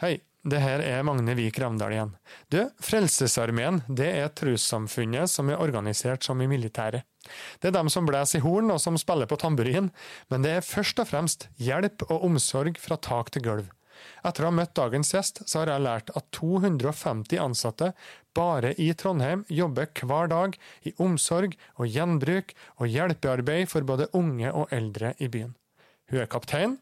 Hei, det her er Magne Vik Ravndal igjen. Du, Frelsesarmeen det er trossamfunnet som er organisert som i militæret. Det er dem som blåser i horn og som spiller på tamburin, men det er først og fremst hjelp og omsorg fra tak til gulv. Etter å ha møtt dagens gjest, så har jeg lært at 250 ansatte bare i Trondheim jobber hver dag i omsorg og gjenbruk og hjelpearbeid for både unge og eldre i byen. Hun er kaptein,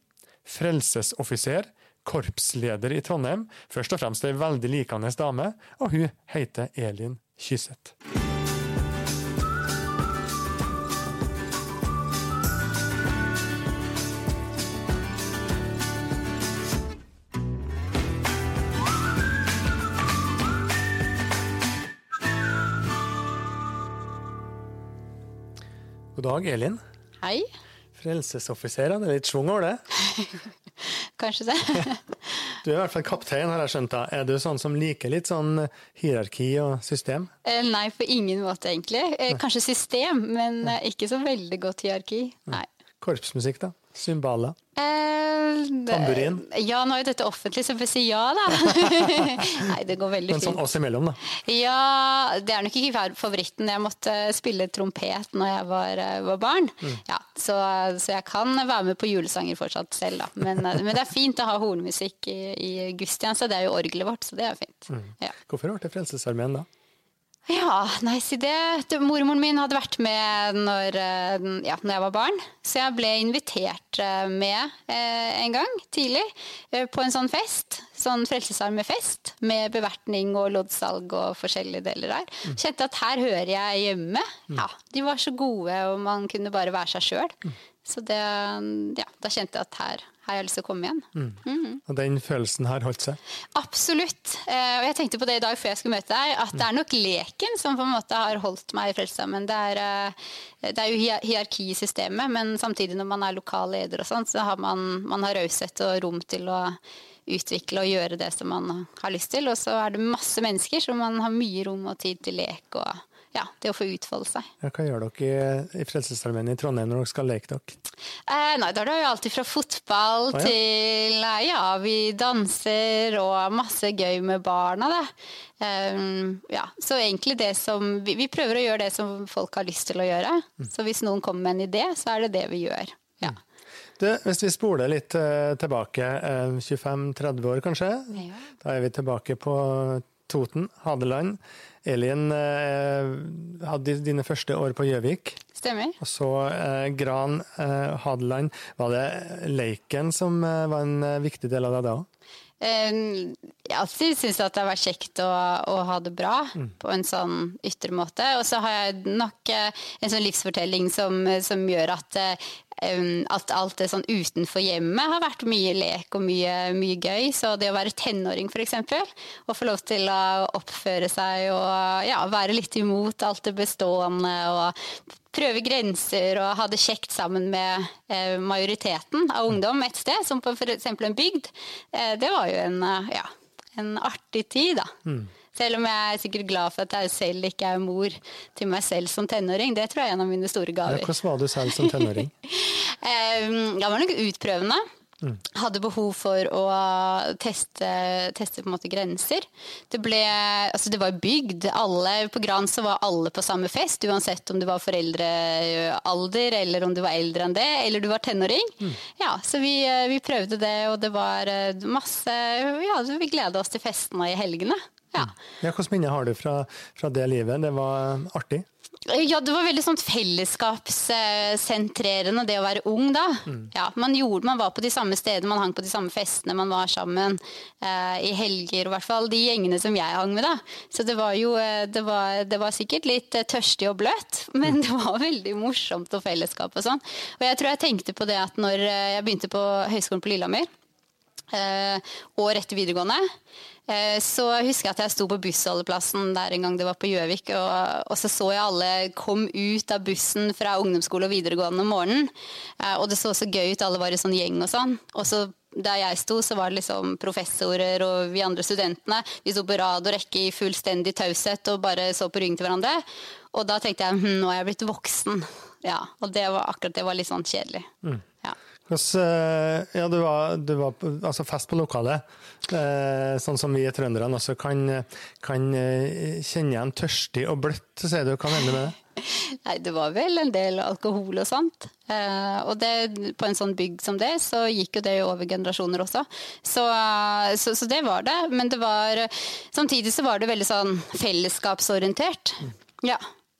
frelsesoffiser, korpsleder i Trondheim, først og fremst ei veldig likende dame, og hun heter Elin Kyseth. God dag, Elin. Hei. Frelsesoffiser, det er litt schwung over det? Kanskje det. du er i hvert fall kaptein, har jeg skjønt. da. Er du sånn som liker litt sånn hierarki og system? Eh, nei, på ingen måte, egentlig. Eh, kanskje system, men eh, ikke så veldig godt hierarki. Nei. Korpsmusikk, da? Cymbaler? Eh, Tamburin? Ja, nå er jo dette offentlig, så jeg får si ja, da. Nei, det går veldig fint. Men sånn oss imellom, da? Ja, det er nok ikke favoritten. Jeg måtte spille trompet når jeg var, eh, var barn. Ja, så, så jeg kan være med på julesanger fortsatt selv, da. Men, eh, men det er fint å ha hornmusikk i, i gudstjeneste. Det er jo orgelet vårt, så det er fint. Ja. Hvorfor ble det Frelsesarmeen da? Ja, nei, si det. Det- Mormoren min hadde vært med når, eh, ja, når jeg var barn. Så jeg ble invitert eh, med eh, en gang tidlig eh, på en sånn fest. Sånn Frelsesarmefest med bevertning og loddsalg og forskjellige deler der. Kjente at her hører jeg hjemme. Ja, De var så gode, og man kunne bare være seg sjøl. Så det, ja, da kjente jeg at her har jeg lyst til å komme igjen. Og den følelsen har holdt seg? Absolutt. Eh, og jeg tenkte på det i dag før jeg skulle møte deg, at det er nok leken som på en måte har holdt meg i Frelsesarmeen. Det, er, eh, det er jo hierarki i systemet, men samtidig når man er lokal leder og sånt, så har man, man har raushet og rom til å utvikle og gjøre det som man har lyst til. Og så er det masse mennesker, så man har mye rom og tid til lek og ja, det å få utfolde seg. Ja, hva gjør dere i, i Frelsesarmeen i Trondheim når dere skal leke dere? Eh, nei, da er det jo alltid fra fotball ja. til eh, Ja, vi danser og masse gøy med barna, da. Um, ja, så egentlig det som vi, vi prøver å gjøre det som folk har lyst til å gjøre. Mm. Så hvis noen kommer med en idé, så er det det vi gjør. Ja. Du, hvis vi spoler litt uh, tilbake, uh, 25-30 år kanskje, Ja. da er vi tilbake på Toten, Hadeland. Elin eh, hadde dine første år på Gjøvik. Stemmer. Og så eh, Gran, eh, Hadeland. Var det leiken som eh, var en eh, viktig del av deg da òg? Jeg har alltid syntes at det har vært kjekt å, å ha det bra på en sånn ytre måte. Og så har jeg nok eh, en sånn livsfortelling som, som gjør at, at alt det sånn utenfor hjemmet har vært mye lek og mye, mye gøy. Så det å være tenåring f.eks., og få lov til å oppføre seg og ja, være litt imot alt det bestående og prøve grenser og ha det kjekt sammen med eh, majoriteten av ungdom et sted, som f.eks. en bygd, eh, det var jo en, eh, ja, en artig tid, da. Selv om jeg er sikkert glad for at jeg selv ikke er mor til meg selv som tenåring. Det tror jeg er en av mine store Ja, gaver. hvordan var du selv som tenåring? Jeg var nok utprøvende. Hadde behov for å teste, teste grenser. Det, ble, altså det var bygd. Alle, på Gran så var alle på samme fest, uansett om du var foreldrealder, eller om du var eldre enn det, eller du var tenåring. Ja, så vi, vi prøvde det, og det var eh, masse Ja, vi gleda oss til festene i helgene. Ja. Ja, Hvilke minner har du fra, fra det livet? Det var artig? Ja, det var veldig sånn fellesskapssentrerende det å være ung da. Ja, man, gjorde, man var på de samme stedene, man hang på de samme festene, man var sammen eh, i helger, i hvert fall de gjengene som jeg hang med da. Så det var jo, eh, det var, det var sikkert litt eh, tørstig og bløtt, men det var veldig morsomt og fellesskap og sånn. Og jeg tror jeg tenkte på det at når eh, jeg begynte på Høgskolen på Lillehammer, eh, år etter videregående, eh, så husker jeg at jeg sto på bussholdeplassen der en gang det var på Gjøvik, og, og så så jeg alle kom ut av bussen fra ungdomsskole og videregående om morgenen. eh, Og det så så gøy ut, alle var i sånn gjeng og sånn. Og så der jeg sto, så var det liksom professorer og vi andre studentene. Vi sto på rad og rekke i fullstendig taushet og bare så på ryggen til hverandre. Og da tenkte jeg hm, nå er jeg blitt voksen. Ja, Og det var akkurat det var litt sånn kjedelig. Ja. Eh, ja, du var, du var altså fest på lokalet, eh, sånn som vi i trønderne også kan, kan eh, kjenne igjen tørstig og bløtt, sier du. Hva mener du med det? Nei, det var vel en del alkohol og sånt. og det, på en sånn bygg som det, så gikk jo det over generasjoner også. Så, så, så det var det. Men det var Samtidig så var det veldig sånn fellesskapsorientert. Ja.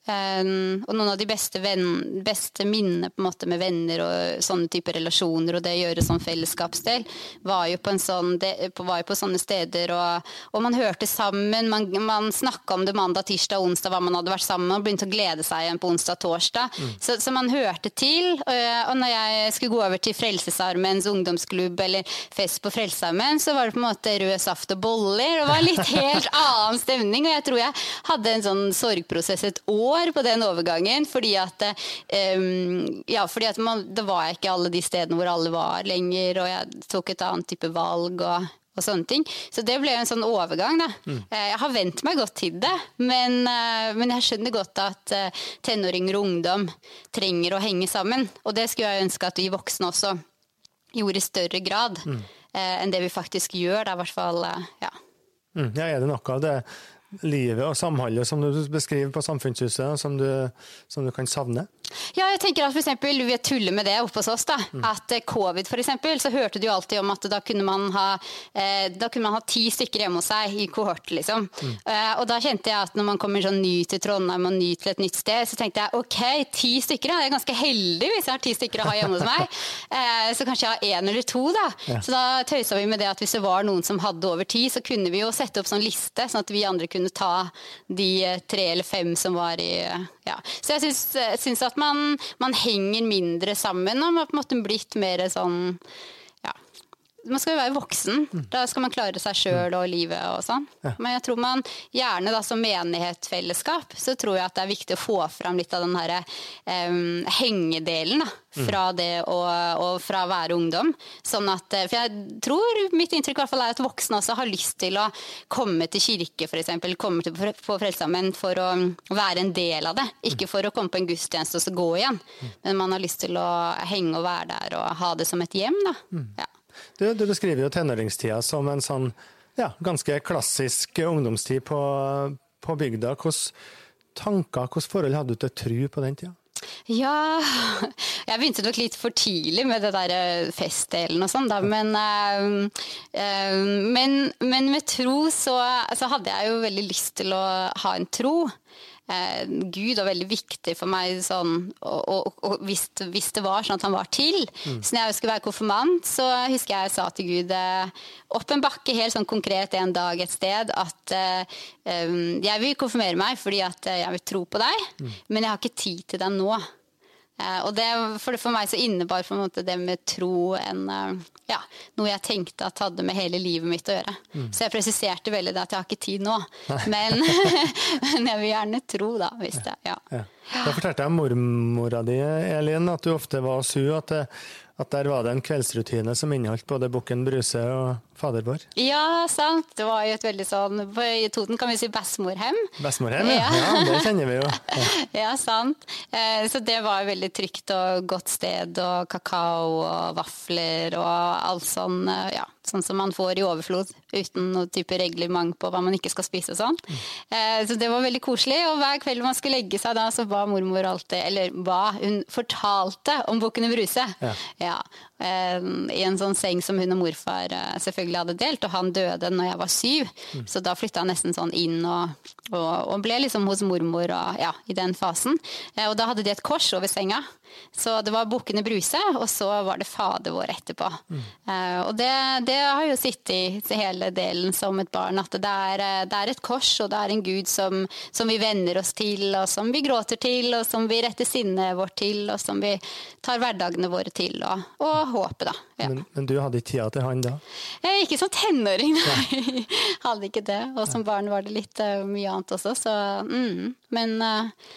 Um, og noen av de beste, venn, beste minnene på en måte med venner og sånne typer relasjoner og det å gjøre sånn fellesskapsdel, var jo på, sånn, det, var jo på sånne steder. Og, og, man hørte sammen, man, man snakka om det mandag, tirsdag, onsdag, hva man hadde vært sammen med, og begynte å glede seg igjen på onsdag, torsdag. Mm. Så, så, man hørte til. Og, og når jeg skulle gå over til Frelsesarmens ungdomsklubb eller fest på Frelsesarmeen, så var det på en måte rød saft og boller. Det var litt helt annen stemning. Og jeg tror jeg hadde en sånn sorgprosess et år år på den overgangen. Fordi at, um, ja, fordi at man, det var ikke alle de stedene hvor alle var lenger, og jeg tok et annet type valg. og og sånne ting. Så det ble en sånn overgang. Da. Mm. Eh, jeg har vent meg godt til det, men, eh, men, jeg skjønner godt at tenåringer og ungdom trenger å henge sammen. Og det skulle jeg ønske at vi voksne også gjorde i større grad mm. enn det vi faktisk gjør. Da, i hvert fall, ja. Mm, ja, er det noe av det livet og samholdet som du beskriver på Samfunnshuset, som du, som du kan savne? Ja, jeg tenker at for eksempel, Vi tuller med det oppe hos oss. da, mm. At eh, covid, for eksempel, så hørte du jo alltid om at da kunne man ha, eh, da kunne man ha ti stykker hjemme hos seg i kohort. liksom. Mm. Eh, og da kjente jeg at når man kommer sånn ny til Trondheim og ny til et nytt sted, så tenkte jeg ok, ti stykker, ja, jeg er ganske heldig hvis jeg har ti stykker å ha hjemme hos meg. Eh, så kanskje jeg har én eller to, da. Ja. Så da tøysa vi med det at hvis det var noen som hadde over ti, så kunne vi jo sette opp sånn liste, sånn at vi andre kunne ta de eh, tre eller fem som var i eh, ja. Så jeg syns, syns at man, man, henger mindre sammen og man har på en måte blitt mer sånn man skal jo være voksen. Mm. Da skal man klare seg sjøl og livet og sånn. Ja. Men jeg tror man gjerne da som menighetsfellesskap, så tror jeg at det er viktig å få fram litt av den herre um, hengedelen. da, mm. fra det og, og, fra å være ungdom. Sånn at, eh, for jeg tror, mitt inntrykk i hvert fall er at voksne også har lyst til å komme til kirke, f.eks. Komme til på Frelsesarmeen for å være en del av det. Ikke for å komme på en gudstjeneste og så gå igjen. Mm. Men man har lyst til å henge og være der og ha det som et hjem. da. Ja. Du, du beskriver jo tenåringstida som en sånn ja, ganske klassisk ungdomstid på, på bygda. Hvilke tanker, hvilke forhold hadde du til tru på den tida? Ja Jeg begynte nok litt for tidlig med det der eh, festdelen og sånn, da. Men, øh, øh, men, men, med tro så, så, hadde jeg jo veldig lyst til å ha en tro eh, Gud var veldig viktig for meg sånn, og, og, og hvis, hvis, det var sånn at han var til. Mm. Så når jeg skulle være konfirmant, så husker jeg jeg sa til Gud eh, opp en bakke helt sånn konkret en dag et sted at eh, jeg vil konfirmere meg fordi at jeg vil tro på deg, mm. men jeg har ikke tid til deg nå. Eh, og det, for, for, meg så innebar det med tro en, eh, ja, noe jeg tenkte at hadde med hele livet mitt å gjøre. Mm. Så jeg presiserte veldig det at jeg har ikke tid nå. Men, men, jeg vil gjerne tro, da. Hvis det, ja. ja. Da fortalte jeg mormora di, Elin, at du ofte var su. At, at der var det en kveldsrutine som inneholdt både Bukken Bruse og Fader vår? Ja, sant. Det var jo et veldig sånn I Toten kan vi si bestemorhem. Bestemorhem, ja. ja. Det kjenner vi jo. Ja, ja sant. Eh, så det var et veldig trygt og godt sted, og kakao og vafler og alt sånn, eh, ja, sånn som man får i overflod, uten noe type reglement på hva man ikke skal spise og sånn. Mm. Så det var veldig koselig, og hver kveld man skulle legge seg da, så ba mormor alltid, eller ba, hun fortalte om Bukkene Bruse. Ja. ja. I en sånn seng som hun og morfar selvfølgelig selvfølgelig hadde delt, og han døde når jeg var syv. Mm. Så da flytta jeg nesten sånn inn og, og, og ble liksom hos mormor og, ja, i den fasen. Eh, og da hadde de et kors over senga. Så det var Bukkene Bruse, og så var det Fader vår etterpå. Mm. Og det, det, har jo sittet i hele delen som et barn, at det er, eh, det er et kors, og det er en Gud som, som, vi venner oss til, og som vi gråter til, og som vi retter sinnet vårt til, og som vi tar hverdagene våre til, og, og håpet, da. Ja. Men, men, du hadde ikke tida til han da? Eh, ikke som tenåring, nei. hadde ikke det. Og som barn var det litt uh, mye annet også, så mm. Men uh,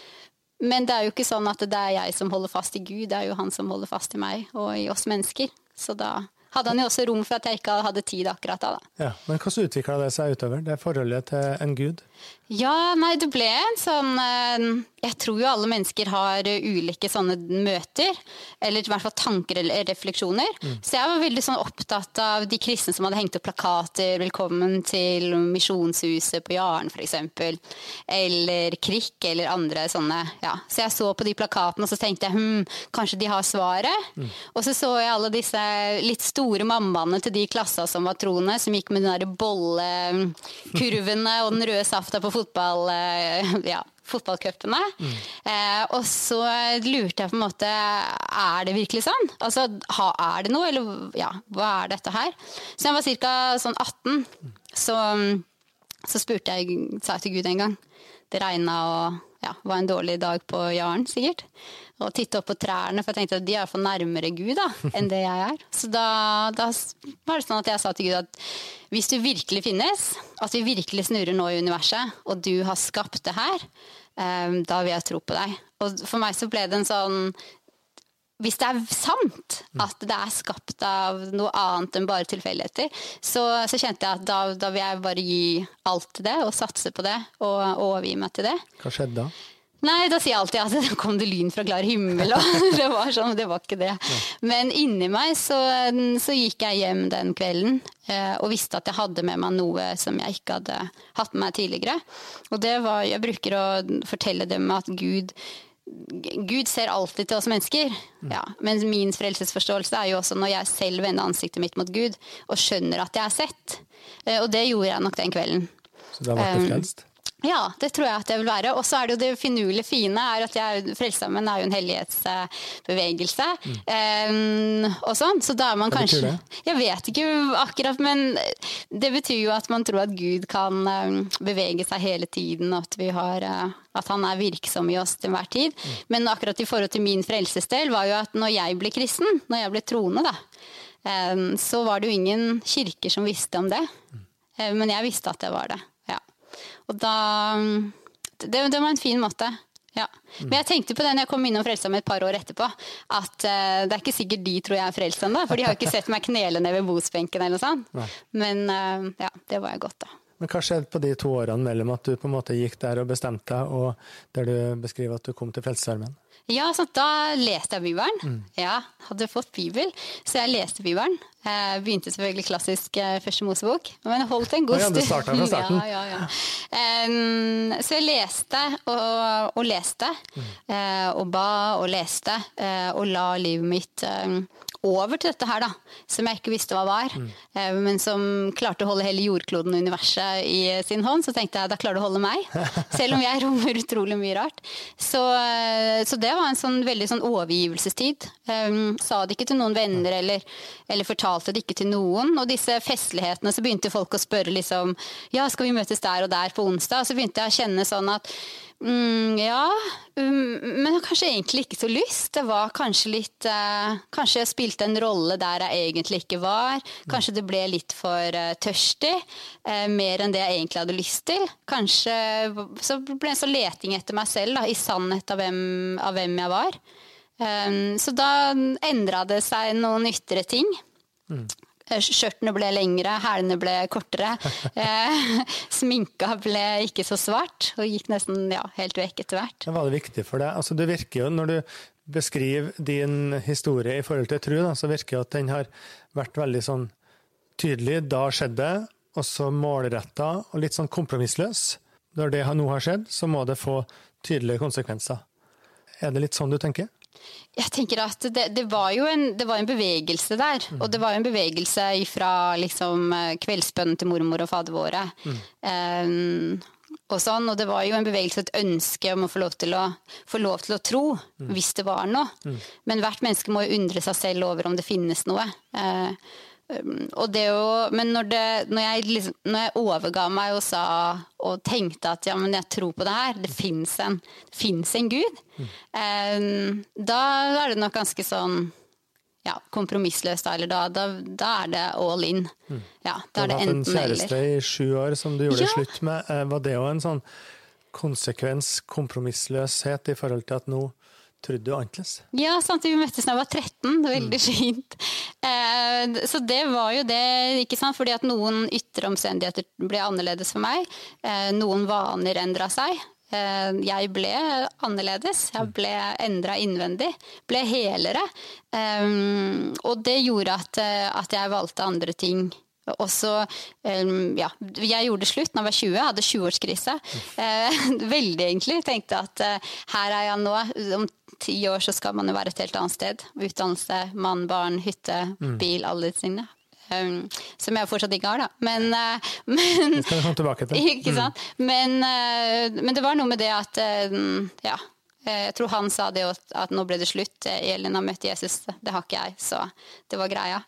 men det er jo ikke sånn at det er jeg som holder fast i Gud, det er jo han som holder fast i meg og i oss mennesker. Så da hadde han jo også rom for at jeg ikke hadde tid akkurat da. Ja, Men hvordan utvikla det seg utover, det forholdet til en gud? Ja, nei, det ble en sånn eh, Jeg tror jo alle mennesker har eh, ulike sånne møter. Eller i hvert fall tanker eller refleksjoner. Mm. Så jeg var veldig sånn opptatt av de kristne som hadde hengt opp plakater 'Velkommen til Misjonshuset på Jaren', f.eks. Eller Krikk eller andre sånne. Ja. Så jeg så på de plakatene og så tenkte jeg hm, kanskje de har svaret. Mm. Og så så jeg alle disse litt store mammaene til de klassa som var troende, som gikk med den derre bollekurvene og den røde safta på fotball, eh, ja, fotballcupene. Mm. Eh, og så lurte jeg på en måte Er det virkelig sånn? Altså, ha, Er det noe, eller ja, hva er dette her? Så jeg var ca. sånn 18, så, så spurte jeg, sa jeg til Gud en gang. Det regna og ja, var en dårlig dag på Jaren, sikkert. Og titte opp på trærne, for jeg tenkte at de er iallfall nærmere Gud da, enn det jeg er. Så da, da, var det sånn at jeg sa til Gud at hvis du virkelig finnes, at vi virkelig snurrer nå i universet, og du har skapt det her, um, da vil jeg tro på deg. Og for meg så ble det en sånn hvis det er sant at det er skapt av noe annet enn bare tilfeldigheter, så, så, kjente jeg at da, da, vil jeg bare gi alt til det, og satse på det, og overgi meg til det. Hva skjedde da? Nei, da sier jeg alltid at det kom det lyn fra klar himmel, og det var sånn, det var ikke det. Men inni meg så, så gikk jeg hjem den kvelden eh, og visste at jeg hadde med meg noe som jeg ikke hadde hatt med meg tidligere. Og det var, jeg bruker å fortelle dem at Gud Gud ser alltid til oss mennesker. Ja. Men min frelsesforståelse er jo også når jeg selv vender ansiktet mitt mot Gud og skjønner at jeg er sett. Eh, og det gjorde jeg nok den kvelden. Så da ble du frelst? Ja, det tror jeg at det vil være. Og så er det jo det finurlige fine er at jeg, Frelsesarmeen er jo en hellighetsbevegelse. Mm. Um, og sånn, så da er man Hva kanskje betyr det? Jeg vet ikke akkurat, men det betyr jo at man tror at Gud kan um, bevege seg hele tiden, at, har, uh, at han er virksom i oss til enhver tid. Mm. Men akkurat i forhold til min frelsesdel var jo at når jeg ble kristen, når jeg ble troende, da, um, så var det jo ingen kirker som visste om det. Mm. Men jeg visste at det var det. Og da det, det, var en fin måte. Ja. Men jeg tenkte på det når jeg kom innom Frelsa med et par år etterpå, at uh, det er ikke sikkert de tror jeg er frelst ennå, for de har ikke sett meg knele ned ved bosbenken eller noe sånt. Nei. Men uh, ja, det var jeg godt, da. Men hva skjedde på de to årene mellom at du på en måte gikk der og bestemte deg, og der du beskriver at du kom til Frelsesarmeen? Ja, sant? da leste jeg Bibelen. Mm. Ja, hadde fått Bibel, så jeg leste Bibelen. Jeg begynte selvfølgelig klassisk eh, Første Mosebok, men holdt en god stund. Ja, du starta fra starten. Ja, ja, ja. Um, så jeg leste og, og leste, mm. uh, og ba og leste, og la livet mitt um, over til dette her, da, som jeg ikke visste hva var, mm. uh, men som klarte å holde hele jordkloden og universet i sin hånd. Så tenkte jeg da klarer du å holde meg, selv om jeg rommer utrolig mye rart. Så, så det var en sånn veldig sånn overgivelsestid. Um, sa det ikke til noen venner eller, eller fortalte det ikke til noen. Og disse festlighetene, så begynte folk å spørre liksom Ja, skal vi møtes der og der på onsdag? Og så begynte jeg å kjenne sånn at mm, ja, um, men kanskje egentlig ikke så lyst. Det var kanskje litt uh, Kanskje jeg spilte en rolle der jeg egentlig ikke var. Kanskje det ble litt for uh, tørstig. Uh, mer enn det jeg egentlig hadde lyst til. Kanskje så ble det en sånn leting etter meg selv, da, i sannhet av hvem, av hvem jeg var. Um, så da endra det seg noen ytre ting. Mm. Skjørtene ble lengre, hælene ble kortere. Eh, sminka ble ikke så svart, og gikk nesten ja, helt vekk etter hvert. Var det viktig for deg? Altså, det virker jo, Når du beskriver din historie i forhold til tru, da, så virker det at den har vært veldig sånn tydelig. Da skjedde det, og så målretta og litt sånn kompromissløs. Når det nå har skjedd, så må det få tydelige konsekvenser. Er det litt sånn du tenker? Jeg tenker at det, det, var jo en, det var en bevegelse der. Mm. Og det var en bevegelse fra liksom, kveldsbønnen til mormor og fader våre. Mm. Um, og, sånn, og det var jo en bevegelse, et ønske om å få lov til å, lov til å tro, mm. hvis det var noe. Mm. Men hvert menneske må jo undre seg selv over om det finnes noe. Uh, jo, men når, det, når, jeg liksom, når, jeg overga meg og sa og tenkte at ja, men jeg tror på det her, det fins en, en, Gud, mm. um, da er det nok ganske sånn ja, kompromissløst. Eller da, da, da, er det all in. Mm. Ja, da er det enten eller. Du har hatt en kjæreste i sju år som du gjorde ja. slutt med. Eh, var det òg en sånn konsekvens, kompromissløshet, i forhold til at nå trodde du annerledes? Ja, sant, vi møttes da jeg var 13. Veldig mm. fint. Eh, så det var jo det, ikke sant. Fordi at noen ytre omstendigheter ble annerledes for meg. Eh, noen vaner endra seg. Eh, jeg ble annerledes. Jeg ble endra innvendig. Ble helere. Eh, og det gjorde at, eh, at jeg valgte andre ting og så, ja, Jeg gjorde slutt da jeg var 20, jeg hadde 20-årskrise. Veldig, egentlig. Tenkte at her er jeg nå. Om ti år så skal man jo være et helt annet sted. Utdannelse, mann, barn, hytte, mm. bil, alle disse tingene. Um, som jeg fortsatt ikke har, da. Men, uh, men Det skal vi komme tilbake til. Ikke sant? Mm. Men, uh, men, det var noe med det at uh, Ja. Jeg tror han sa det at nå ble det slutt. Elin har møtt Jesus. Det har ikke jeg, så det var greia.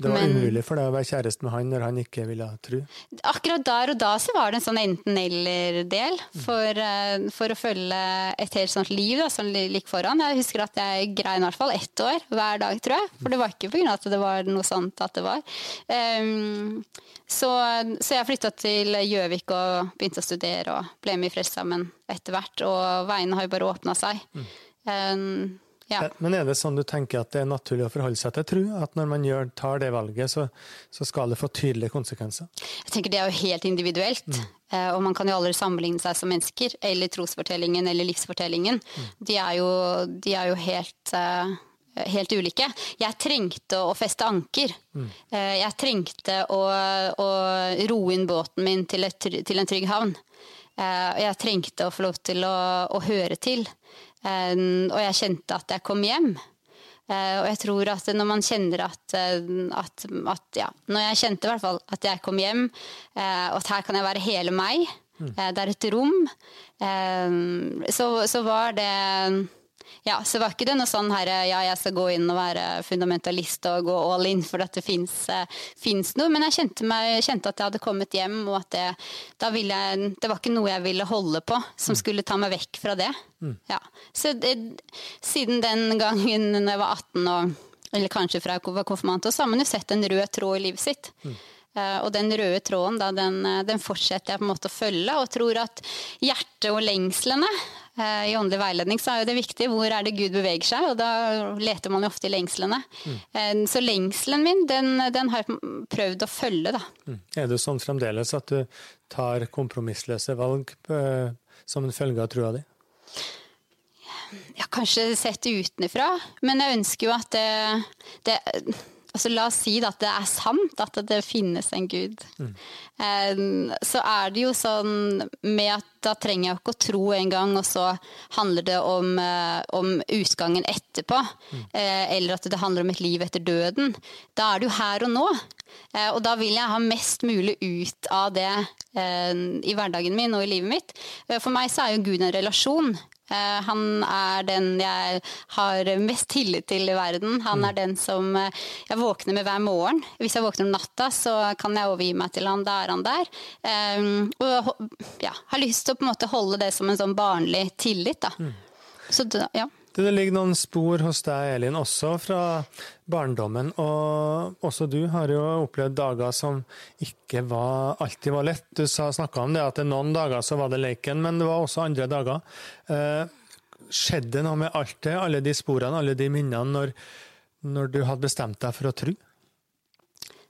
Det var Men, umulig for deg å være kjæreste med han når han ikke ville tro? Akkurat der og da så var det en sånn enten-eller-del for, uh, for, å følge et helt sånt liv da, som ligger foran. Jeg husker at jeg grein i hvert fall ett år hver dag, tror jeg. For det var ikke pga. at det var noe sånt at det var. Um, så, så, jeg flytta til Gjøvik og begynte å studere og ble med i Frelsesarmeen etter hvert. Og veiene har jo bare åpna seg. Mm. Um, ja. Men er det sånn du tenker at det er naturlig å forholde seg til tro? At når man gjør, tar det valget, så, så, skal det få tydelige konsekvenser? Jeg tenker Det er jo helt individuelt. Mm. Uh, og man kan jo aldri sammenligne seg som mennesker. Eller trosfortellingen eller livsfortellingen. Mm. De, er jo, de, er jo, helt uh, helt ulike. Jeg trengte å feste anker. Mm. Jeg trengte å, å, roe inn båten min til, et, til en trygg havn. Jeg trengte å få lov til å, å høre til. Og jeg kjente at jeg kom hjem. Eh, og jeg tror at når man kjenner at, eh, at, at ja, Når jeg kjente i hvert fall at jeg kom hjem, eh, og at her kan jeg være hele meg, mm. det er et rom, så, så var det ja, så var ikke det noe sånn her ja, jeg skal gå inn og være fundamentalist og gå all in for at det fins eh, noe. Men jeg kjente, meg, kjente, at jeg hadde kommet hjem, og at det, jeg, det var ikke noe jeg ville holde på som mm. skulle ta meg vekk fra det. Mm. Ja. Så det, siden den gangen når jeg var 18, og, eller kanskje fra jeg var konfirmant, så har man jo sett en rød tråd i livet sitt. Mm. Uh, og den røde tråden da, den, eh, den, fortsetter jeg på en måte å følge, og tror at hjertet og lengslene I åndelig veiledning så er det viktig hvor er det Gud beveger seg, og da leter man jo ofte i lengslene. Mm. Så lengselen min, den, den, har jeg prøvd å følge, da. Mm. Er det sånn fremdeles at du tar kompromissløse valg eh, som en følge av trua di? Ja, kanskje sett utenfra, men jeg ønsker jo at det, det altså La oss si at det er sant at det finnes en gud. Mm. Så er det jo sånn med at da trenger jeg ikke å tro engang, og så handler det om, eh, om utgangen etterpå. Mm. Eh, eller at det handler om et liv etter døden. Da er det jo her og nå. Eh, og da vil jeg ha mest mulig ut av det i hverdagen min og i livet mitt. For meg så er jo Gud en relasjon. Eh, han er den jeg har mest tillit til i verden. Han er mm. den som eh, jeg våkner med hver morgen. Hvis jeg våkner om natta, så kan jeg overgi meg til han. Da er han der. Eh, og ja, har lyst til å på en måte holde det som en sånn barnlig tillit. Da. Mm. Så, ja. Det ligger noen spor hos deg, Elin, også fra barndommen. Og også du har jo opplevd dager som ikke var, alltid var lett. Du snakka om det at noen dager så var det leken, men det var også andre dager. Eh, skjedde noe med alt det, alle de sporene, alle de minnene, når, når du hadde bestemt deg for å tro?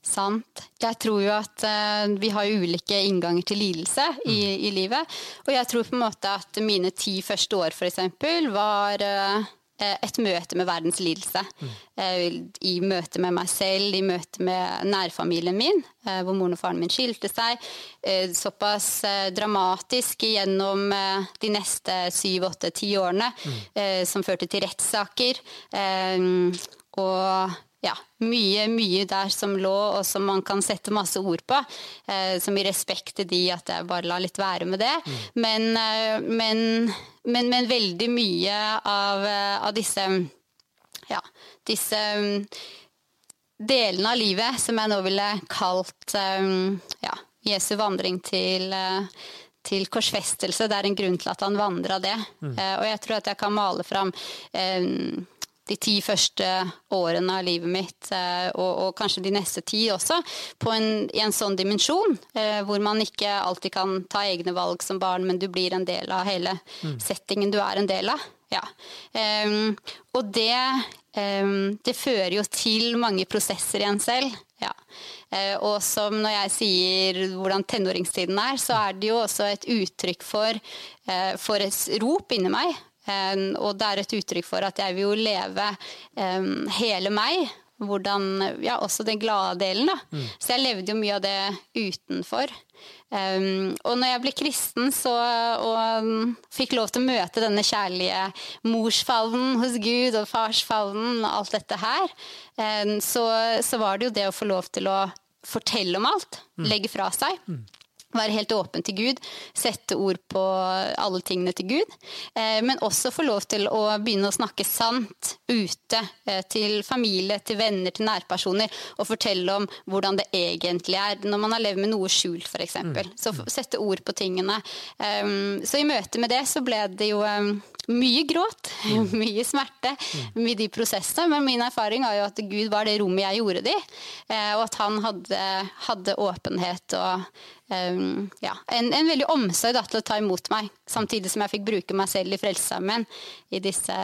Sant. Jeg tror jo at uh, vi har ulike innganger til lidelse i, mm. i, livet. Og jeg tror på en måte at mine ti første år f.eks. var uh, et møte med verdens lidelse. Mm. Uh, I møte med meg selv, i møte med nærfamilien min, hvor moren og faren min skilte seg. Såpass dramatisk gjennom de neste syv, åtte, ti årene, mm. som førte til rettssaker. og ja, mye, mye der som lå, og som man kan sette masse ord på. Eh, som i respekt til de at jeg bare la litt være med det. Mm. Men, eh, men, men, men, veldig mye av, eh, av disse ja, disse um, delene av livet som jeg nå ville kalt um, ja, Jesu vandring til uh, til korsfestelse. Det er en grunn til at han vandra det. Mm. Uh, og jeg tror at jeg kan male fram um, de ti første årene av livet mitt, eh, og, og kanskje de neste ti også, en, i en sånn dimensjon. Eh, hvor man ikke alltid kan ta egne valg som barn, men du blir en del av hele mm. settingen du er en del av. Ja. Um, og det, um, det fører jo til mange prosesser i en selv. Ja. Uh, og som når jeg sier hvordan tenåringstiden er, så er det jo også et uttrykk for, uh, for et rop inni meg. Um, og det er et uttrykk for at jeg vil jo leve hele meg. Hvordan, ja, også den glade delen. Da. Mm. Så jeg levde jo mye av det utenfor. Um, og når jeg ble kristen så, og um, fikk lov til å møte denne kjærlige morsfavnen hos Gud og farsfavnen og alt dette her, um, så, så, var det jo det å få lov til å fortelle om alt. Mm. Legge fra seg. Mm. Være helt åpen til Gud, sette ord på alle tingene til Gud. Eh, men også få lov til å begynne å snakke sant ute eh, til familie, til venner, til nærpersoner. Og fortelle om hvordan det egentlig er når man har levd med noe skjult, f.eks. Mm. Så sette ord på tingene. Eh, så i møte med det så ble det jo mye gråt, mm. mye smerte, mye de prosessene. Men min erfaring er jo at Gud var det rommet jeg gjorde det i. Og at han hadde, hadde åpenhet og um, ja, en, en, veldig omsorg da, til å ta imot meg, samtidig som jeg fikk bruke meg selv i Frelsesarmeen i disse,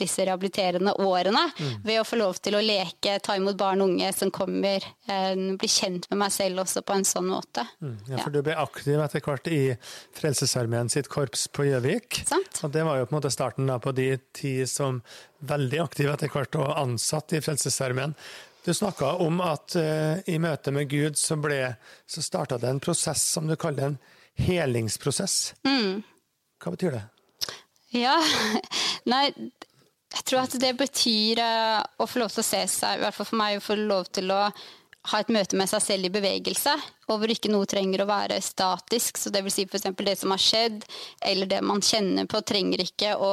disse, rehabiliterende årene. Mm. Ved å få lov til å leke, ta imot barn og unge som kommer, um, bli kjent med meg selv også på en sånn måte. Mm, ja, for ja. du ble aktiv etter hvert i Frelsesarmeen sitt korps på Gjøvik. Og det var jo på en måte starten da, på de ti som veldig aktive etter hvert og ansatt i Frelsesarmeen. Du snakka om at uh, i møte med Gud så, ble, så starta det en prosess som du kaller en helingsprosess. Mm. Hva betyr det? Ja, nei Jeg tror at det betyr uh, å få lov til å se seg, i hvert fall for meg, å få lov til å ha et møte med seg selv i bevegelse og hvor ikke noe trenger å være statisk. Så det vil si f.eks. det som har skjedd, eller det man kjenner på, trenger ikke å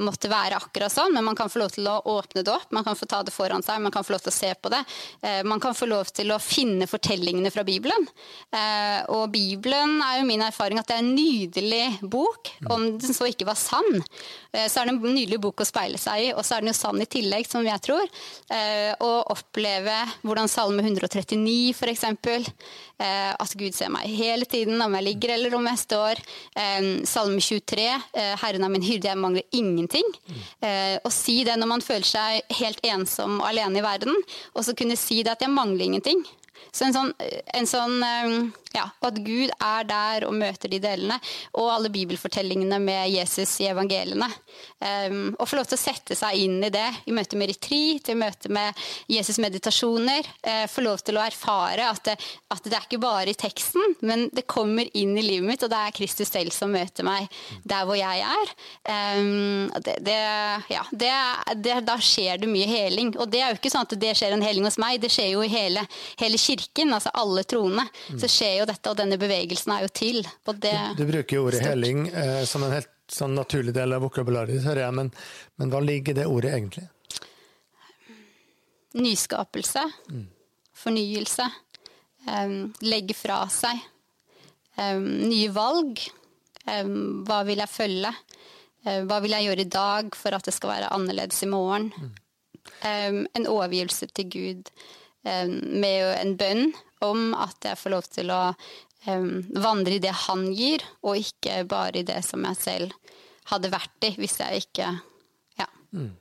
måtte være akkurat sånn, men man kan få lov til å åpne det opp, man kan få ta det foran seg, man kan få lov til å se på det. Eh, man kan få lov til å finne fortellingene fra Bibelen. Eh, og Bibelen er jo min erfaring at det er en nydelig bok, om den så ikke var sann. Eh, så er det en nydelig bok å speile seg i, og så er den jo sann i tillegg, som jeg tror. Å oppleve hvordan Salme 139 f.eks. Eh, at Gud ser meg hele tiden, om jeg ligger eller om jeg står. salm Salme 23, eh, 'Herren er min hyrde, jeg mangler ingenting'. Å si det når man føler seg helt ensom og alene i verden, og så kunne si det at jeg mangler ingenting. Så en sånn, en sånn ja, at Gud er der og møter de delene. Og alle bibelfortellingene med Jesus i evangeliene. Um, og få lov til å sette seg inn i det i møte med retreat, i møte med Jesus' meditasjoner. Uh, få lov til å erfare at det, at det, er ikke bare i teksten, men det kommer inn i livet mitt, og det er Kristus selv som møter meg der hvor jeg er. Um, det, det, ja, da skjer det mye heling. Og det er jo ikke sånn at det skjer en heling hos meg, det skjer jo i hele, hele kirken, altså alle troende. Så skjer jo dette, og denne bevegelsen er jo til. Det, du, du, bruker jo ordet heling eh, som en helt sånn naturlig del av vokabularet, hører jeg, men, men, hva ligger i det ordet egentlig? Nyskapelse. Mm. Fornyelse. Um, legge fra seg. Um, nye valg. Um, hva vil jeg følge? Uh, hva vil jeg gjøre i dag for at det skal være annerledes i morgen? Mm. en overgivelse til Gud med en bønn om at jeg får lov til å vandre i det han gir, og ikke bare i det som jeg selv hadde vært i, hvis jeg ikke Ja. Mm.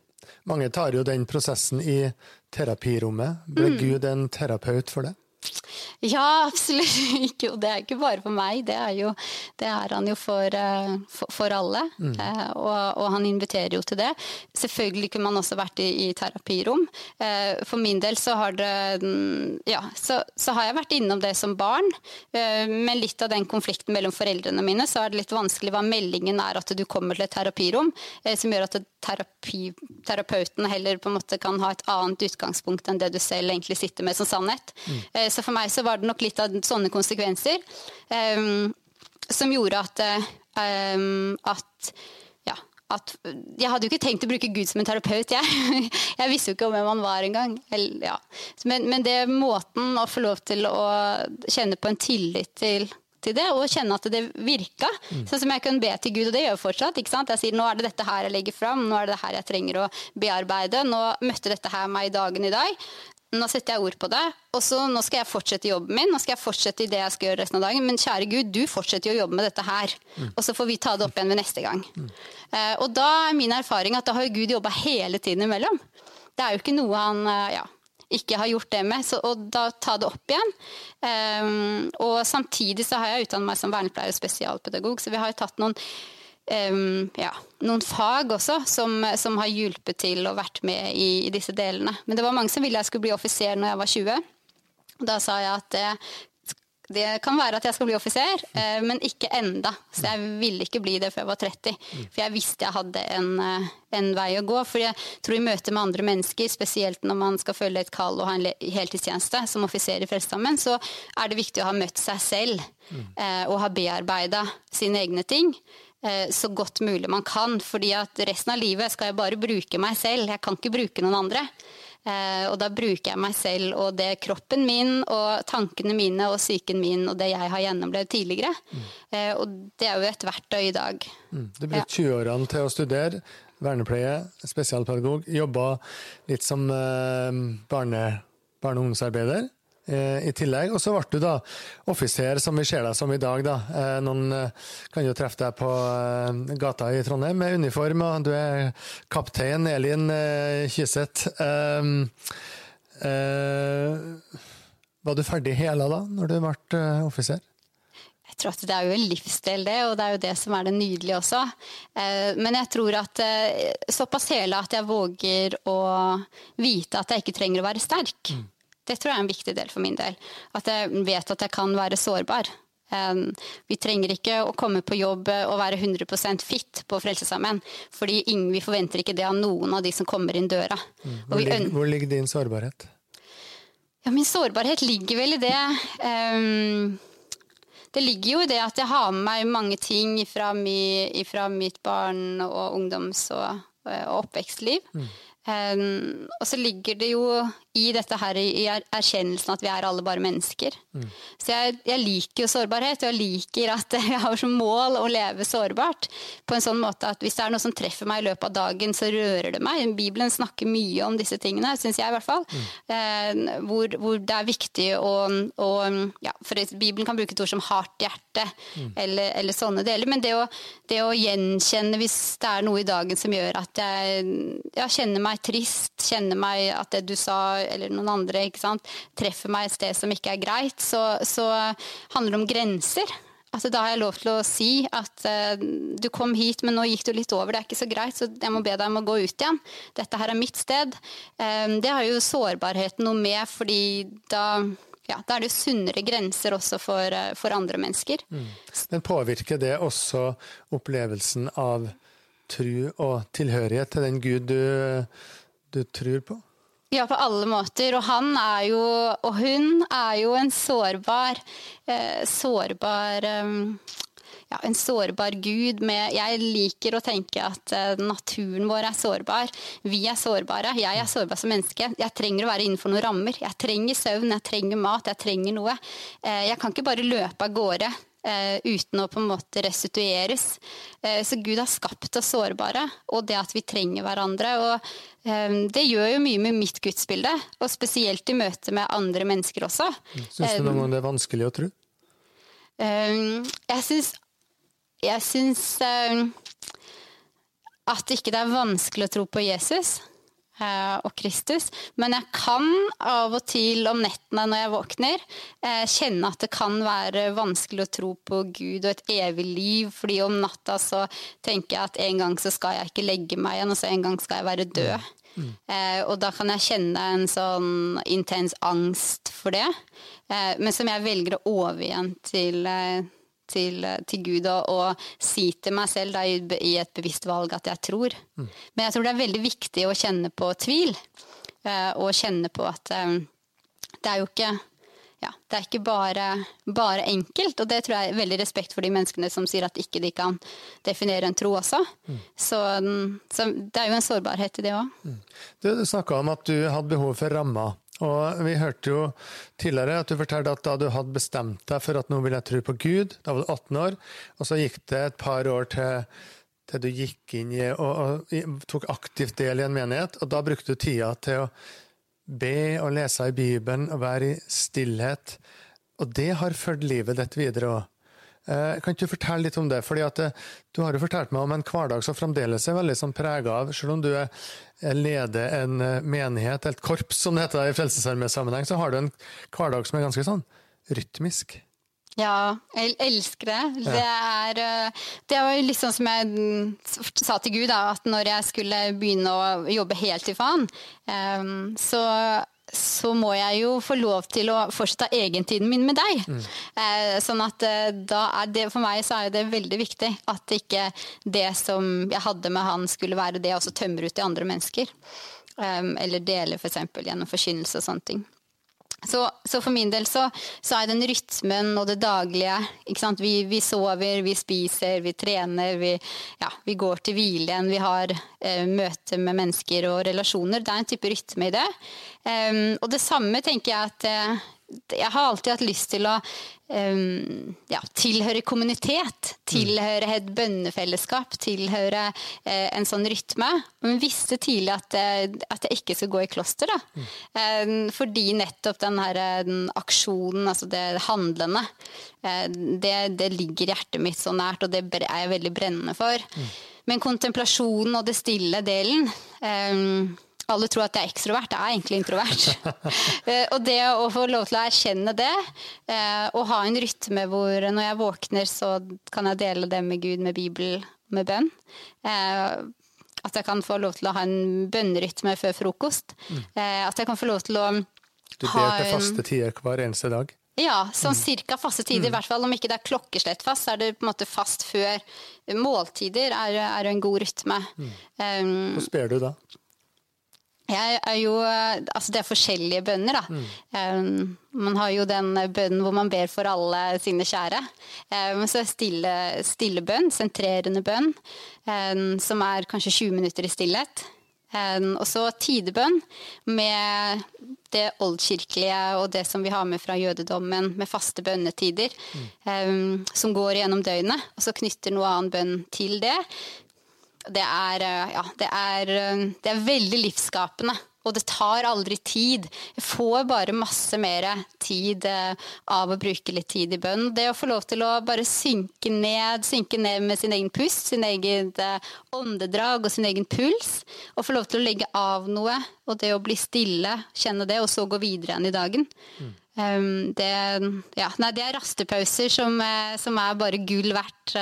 Mange tar jo den prosessen i terapirommet. Ble mm. Gud en terapeut for det? Ja, absolutt ikke. Og det er ikke bare for meg, det er, jo, det er han jo for, eh, for, for alle. Mm. Eh, og, og, han inviterer jo til det. Selvfølgelig kunne man også vært i, i terapirom. Eh, for min del så har det Ja, så, så, har jeg vært innom det som barn. Men litt av den konflikten mellom foreldrene mine, så er det litt vanskelig hva meldingen er at du kommer til et terapirom, som gjør at terapi, terapeuten heller på en måte kan ha et annet utgangspunkt enn det du selv egentlig sitter med som sannhet. Mm. Så for meg så var det nok litt av sånne konsekvenser um, som gjorde at, um, at ja, at jeg hadde jo ikke tenkt å bruke Gud som en terapeut, jeg. Jeg visste jo ikke om hvem han var engang. Ja. Men, men det måten å få lov til å kjenne på en tillit til, til det, og kjenne at det virka. Mm. Sånn som jeg kunne be til Gud, og det gjør jeg fortsatt. ikke sant? Jeg sier nå er det dette her jeg legger fram, nå er det det her jeg trenger å bearbeide. Nå møtte dette her meg i dagen i dag. Nå setter jeg ord på det, og så nå skal jeg fortsette jobben min. Nå skal jeg fortsette i det jeg skal gjøre resten av dagen. Men kjære Gud, du fortsetter jo å jobbe med dette her. Mm. Og så får vi ta det opp igjen ved neste gang. Mm. Uh, og da er min erfaring at da har Gud jobba hele tiden imellom. Det er jo ikke noe han uh, ja, ikke har gjort det med. Så, og da ta det opp igjen. Um, og samtidig så har jeg utdannet meg som vernepleier og spesialpedagog, så vi har jo tatt noen um, ja, noen fag også som, som, har hjulpet til og vært med i, i, disse delene. Men det var mange som ville jeg skulle bli offiser når jeg var 20. Da sa jeg at det, det kan være at jeg skal bli offiser, eh, men ikke enda. Så jeg ville ikke bli det før jeg var 30. For jeg visste jeg hadde en, eh, en, vei å gå. For jeg tror i møte med andre mennesker, spesielt når man skal følge et kall og ha en heltidstjeneste som offiser i Frelsesarmeen, så er det viktig å ha møtt seg selv eh, og ha bearbeida sine egne ting. Eh, så godt mulig man kan. fordi at resten av livet skal jeg bare bruke meg selv. Jeg kan ikke bruke noen andre. Eh, og da bruker jeg meg selv og det kroppen min og tankene mine og psyken min og det jeg har gjennomlevd tidligere. Mm. Og det er jo et verktøy i dag. Mm. Du brukte 20-årene til å studere vernepleie, spesialpedagog. Jobba litt som barne, barne- og ungdomsarbeider. Eh, i tillegg. Og så ble du da offiser, som vi ser deg som i dag. da. Eh, noen eh, kan jo treffe deg på gata i Trondheim med uniform, og du er kaptein Elin Kyseth. Var du ferdig hela da, når du ble offiser? Jeg tror at Det er jo en livsdel, det, og det er jo det som er det nydelige også. Men jeg tror at såpass hele at jeg våger å vite at jeg ikke trenger å være sterk. Mm. Det tror jeg er en viktig del for min del. At jeg vet at jeg kan være sårbar. Vi trenger ikke å komme på jobb og være 100% fit på Frelsesarmeen. Fordi vi forventer ikke det av noen av de som kommer inn døra. Mm. Hvor, ligger, hvor, ligger, din sårbarhet? Ja, min sårbarhet ligger vel i det um, Det ligger jo i det at jeg har med meg mange ting fra, mi, fra mitt barn- og ungdoms- og, og oppvekstliv. Mm. Um, og så ligger det jo i dette her i erkjennelsen at vi er alle bare mennesker. Mm. Så jeg, jeg, liker jo sårbarhet, og jeg liker at jeg har som mål å leve sårbart. På en sånn måte at hvis det er noe som treffer meg i løpet av dagen, så rører det meg. Bibelen snakker mye om disse tingene, syns jeg i hvert fall. Mm. Eh, hvor, hvor, det er viktig å, å ja, For Bibelen kan bruke et ord som hardt hjerte, mm. eller, eller, sånne deler. Men det å, det å, gjenkjenne hvis det er noe i dagen som gjør at jeg ja, kjenner meg trist, kjenner meg at det du sa eller noen andre sant, treffer meg et sted som ikke er greit, så, så handler det om grenser. Altså, da har jeg lov til å si at uh, du kom hit, men nå gikk du litt over. Det er ikke så greit, så jeg må be deg om å gå ut igjen. Dette her er mitt sted. Um, det har jo sårbarheten noe med, fordi da, ja, da er det sunnere grenser også for, uh, for andre mennesker. Mm. Men påvirker det også opplevelsen av tru og tilhørighet til den Gud du, du tror på? Ja, på alle måter. Og han er jo, og hun er jo en sårbar eh, Sårbar eh, ja, en sårbar gud med Jeg liker å tenke at eh, naturen vår er sårbar. Vi er sårbare. Jeg er sårbar som menneske. Jeg trenger å være innenfor noen rammer. Jeg trenger søvn, jeg trenger mat, jeg trenger noe. Eh, jeg kan ikke bare løpe av gårde uten å på en måte restitueres. Eh, så Gud har skapt oss sårbare, og det at vi trenger hverandre. og Ehm, det gjør jo mye med mitt gudsbilde, og spesielt i møte med andre mennesker også. Syns du noen gang det er vanskelig å tro? Jeg syns Jeg syns at ikke det er vanskelig å tro på Jesus eh, og Kristus, men jeg kan av og til om nettene når jeg våkner, eh, kjenne at det kan være vanskelig å tro på Gud og et evig liv, fordi om natta så tenker jeg at en gang så skal jeg ikke legge meg igjen, og så en gang skal jeg være død. Mm. Eh, og da kan jeg kjenne en sånn intens angst for det, eh, men som jeg velger å overgi igjen til, eh, til, til, Gud og, og, si til meg selv da, i, i, et bevisst valg at jeg tror. Mm. Men jeg tror det er veldig viktig å kjenne på tvil, uh, og kjenne på at um, det er jo ikke ja, det er ikke bare, bare, enkelt. Og det tror jeg er veldig respekt for de menneskene som sier at ikke de kan definere en tro også. Mm. Så, så, det er jo en sårbarhet i det òg. Mm. Du, du snakka om at du hadde behov for rammer. Og vi hørte jo tidligere at du fortalte at da du hadde bestemt deg for at nå vil jeg tro på Gud, da var du 18 år, og så gikk det et par år til, til du gikk inn i og, og tok aktivt del i en menighet, og da brukte du tida til å be og lese i Bibelen og være i stillhet. Og det har ført livet ditt videre òg. Eh, kan du fortelle litt om det? Fordi at eh, Du har jo fortalt meg om en hverdag som fremdeles er veldig sånn prega av Selv om du er, leder en menighet, menighet, et korps som det heter i Frelsesarmé-sammenheng, så har du en hverdag som er ganske sånn rytmisk. Ja, jeg elsker det. Det, er, det var litt sånn som jeg mm, sa til Gud, da, at når jeg skulle begynne å jobbe helt for han, så så må jeg jo få lov til å fortsette egentiden min med deg. Mm. Eh, sånn at eh, da er det for meg så er det veldig viktig at ikke det som jeg hadde med han, skulle være det jeg også tømmer ut til andre mennesker. Um, eller dele f.eks. For gjennom forkynnelse og sånne ting. Så, så, for min del så, så, er den rytmen og det daglige vi, vi, sover, vi spiser, vi trener, vi, ja, vi går til hvile igjen. Vi har eh, møte med mennesker og relasjoner. Det er en type rytme i det. Um, og det samme tenker jeg at eh, jeg har alltid hatt lyst til å um, ja, tilhøre kommunitet. Tilhøre et bønnefellesskap, tilhøre eh, en sånn rytme. Men visste tidlig at, uh, at, jeg ikke skulle gå i kloster. Mm. Um, fordi nettopp den, her, den aksjonen, altså det handlende, det, det, ligger hjertet mitt så nært, og det er jeg veldig brennende for. Mm. Men kontemplasjonen og det stille delen um, alle tror at jeg er ekstrovert, jeg er egentlig introvert. Eh, og det å få lov til å erkjenne det, eh, og ha en rytme hvor når jeg våkner, så kan jeg dele det med Gud, med Bibel, med bønn. Eh, at jeg kan få lov til å ha en bønnerytme før frokost. Mm. At jeg kan få lov til å Du ber til faste tider hver eneste dag? Ja, sånn mm. cirka faste tider. I mm. hvert fall om ikke det er klokkeslett fast, så er det på en måte fast før måltider er, er en god rytme. Mm. Um, Hvordan ber du da? Jeg er jo, altså det er forskjellige bønner, da. Mm. Um, man har jo den bønnen hvor man ber for alle sine kjære. Um, så stille, stille bønn, sentrerende bønn, um, som er kanskje 20 minutter i stillhet. og så tidebønn med det oldkirkelige og det som vi har med fra jødedommen, med faste bønnetider, mm. som går gjennom døgnet. Og så knytter noe annen bønn til det det er, eh, ja, det er, eh, det er veldig livsskapende. Og det tar aldri tid. Jeg får bare masse mer tid eh, av å bruke litt tid i bønn. Det å få lov til å bare synke ned, synke ned med sin egen pust, sin egen åndedrag og sin egen puls. Og få lov til å legge av noe, og det å bli stille, kjenne det, og så gå videre igjen i dagen. Mm. Um, det, ja, nei, det er rastepauser som, som, er bare gull verdt.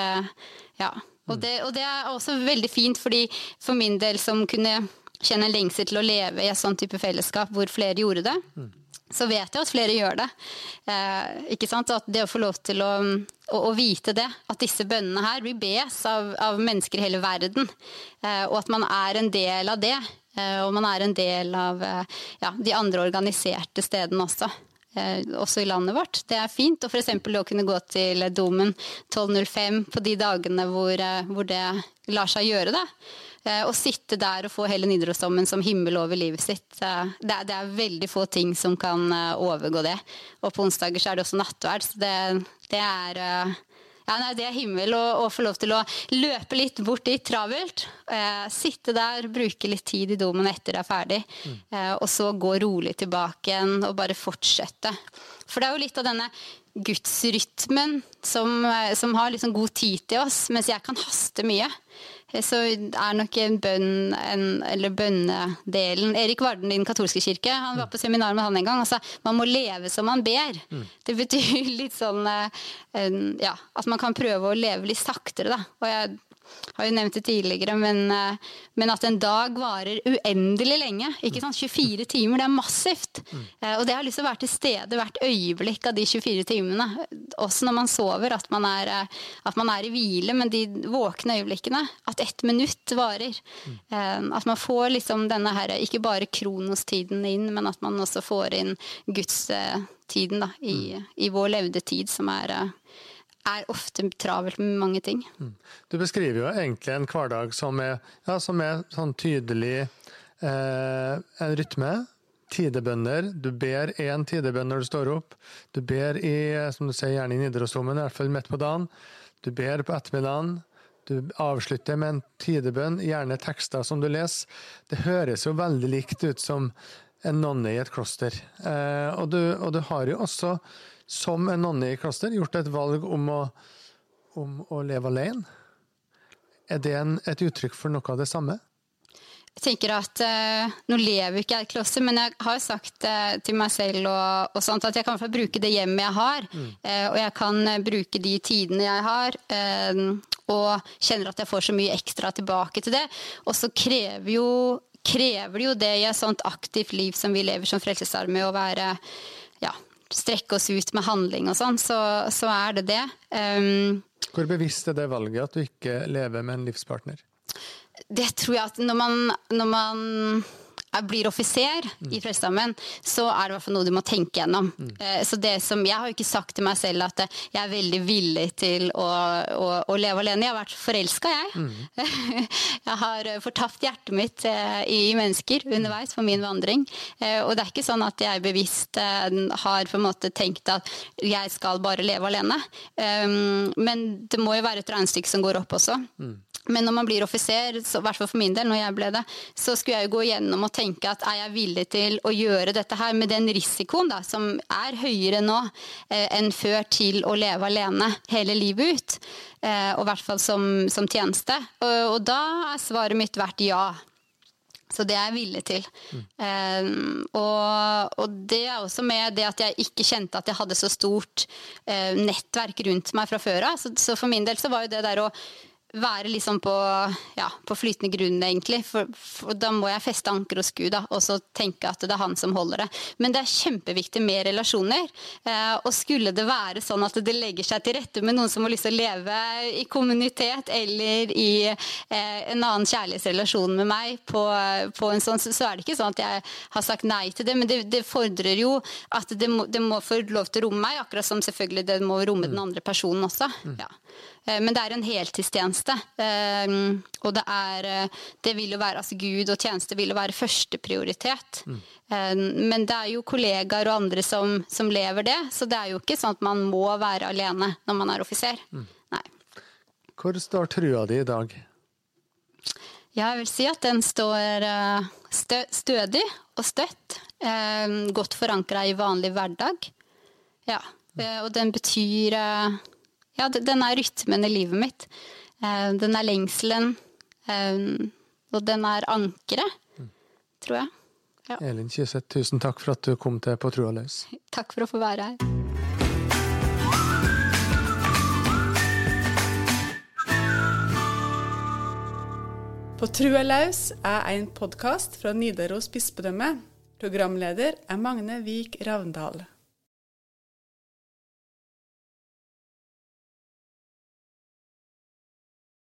ja. Og det, og det, er også veldig fint, fordi for min del som kunne kjenne en lengsel til å leve i et sånn type fellesskap hvor flere gjorde det, mm. så vet jeg at flere gjør det. Eh, ikke sant? At det å få lov til å, å, å vite det, at disse bønnene her blir bes av, av mennesker i hele verden, eh, og at man er en del av det. Eh, og man er en del av eh, ja, de andre organiserte stedene også. Eh, også i landet vårt. Det er fint. Og f.eks. å kunne gå til Domen 12.05 på de dagene hvor, eh, hvor, det lar seg gjøre. det. Eh, å sitte der og få hele Nidarosdomen som himmel over livet sitt. Det er, det er, veldig få ting som kan overgå det. Og på onsdager så er det også nattverd. Så det, det er ja, nei, det er himmel å, få lov til å løpe litt bort dit travelt. Eh, sitte der, bruke litt tid i domen etter det er ferdig. Mm. Eh, og så gå rolig tilbake igjen og bare fortsette. For det er jo litt av denne gudsrytmen som, eh, som har liksom god tid til oss, mens jeg kan haste mye. Eh, så er nok en bønn, en, eller bønnedelen Erik Varden i Den katolske kirke han var på seminar med han en gang og sa man må leve som man ber. Mm. Det betyr litt sånn eh, ja, at man kan prøve å leve litt saktere. Da. Og jeg har jo nevnt det tidligere, men, eh, men, at en dag varer uendelig lenge. ikke sant? 24 timer, det er massivt. Mm. Og det har lyst til å være til stede hvert øyeblikk av de 24 timene. Også når man sover, at man er, eh, at man er i hvile, men de våkne øyeblikkene. At ett minutt varer. Mm. At man får liksom denne her, ikke bare kronostiden inn, men at man også får inn gudstiden da, i, mm. i vår levde tid, som er er ofte travelt med mange ting. Mm. Du beskriver jo egentlig en hverdag som er, ja, som er sånn tydelig eh, en rytme. Tidebønner. Du ber én tidebønn når du står opp. Du ber i, som du sier, gjerne i Nidarosdomen, i hvert fall midt på dagen. Du ber på ettermiddagen. Du avslutter med en tidebønn, gjerne tekster som du leser. Det høres jo veldig likt ut som en nonne i et kloster. Eh, og, du, og, du, har jo også, som en nonne i kloster, gjort et valg om å, om å leve alene. Er det en, et uttrykk for noe av det samme? Jeg tenker at uh, Nå lever ikke jeg i et kloster, men jeg har sagt uh, til meg selv og, og, sånt at jeg kan bruke det hjemmet jeg har. Mm. Uh, og jeg kan bruke de tidene jeg har. og kjenner at jeg får så mye ekstra tilbake til det. Og så krever jo krever det jo det i et sånt aktivt liv som vi lever som Frelsesarmé, å være ja, strekke oss ut med handling og sånn, så, så, er det det. Um, Hvor bevisst er det valget at du ikke lever med en livspartner? Det tror jeg at når man, når man blir offiser mm. i Frelsesarmeen, så er det hvert noe du må tenke gjennom. Mm. Eh, så det som, Jeg har jo ikke sagt til meg selv at jeg er veldig villig til å, å, å leve alene. Jeg har vært forelska, jeg. Mm. jeg har eh, fortapt hjertet mitt eh, i mennesker underveis på min vandring. Og det er ikke sånn at jeg bevisst har på en måte tenkt at jeg skal bare leve alene. Men det må jo være et regnestykke som går opp også. Mm. Men når man blir offiser, i hvert fall for min del, når jeg ble det, så skulle jeg jo gå gjennom og tenke at er jeg villig til å gjøre dette her med den risikoen da, som er høyere nå eh, enn før til å leve alene hele livet ut. Eh, og i hvert fall som, som tjeneste. Og, og, da er svaret mitt vært ja. Så det er jeg villig til. Mm. Eh, og, og, det er også med det at jeg ikke kjente at jeg hadde så stort eh, nettverk rundt meg fra før av. Så, så, for min del så var jo det der å være liksom på, ja, på flytende grunn, egentlig. For, for, da må jeg feste anker hos Gud da, og så tenke at det er han som holder det. Men det er kjempeviktig med relasjoner. Eh, og skulle det være sånn at det legger seg til rette med noen som har lyst til å leve i kommunitet eller i eh, en annen kjærlighetsrelasjon med meg, på, på, en sånn, så, så, er det ikke sånn at jeg har sagt nei til det. Men det, det fordrer jo at det må, det må, få lov til å romme meg, akkurat som selvfølgelig det må romme den andre personen også. Mm. Ja. Eh, men det er en heltidstjeneste. Eh, og det er eh, Det vil jo være altså Gud og tjeneste vil jo være førsteprioritet. Mm. Men det er jo kollegaer og andre som, som, lever det, så det er jo ikke sånn at man må være alene når man er offiser. Mm. Nei. Hvor står trua di i dag? Ja, jeg vil si at den står stø stødig og støtt. Godt forankra i vanlig hverdag. Ja. Og den betyr ja, den er rytmen i livet mitt. Eh, den er lengselen. Eh, og den er ankeret, tror jeg. Ja. Elin Kyseth, tusen takk for at du kom til På trua løs. Takk for å få være her. På trua løs er en podkast fra Nidaros bispedømme. Programleder er Magne Vik Ravndal.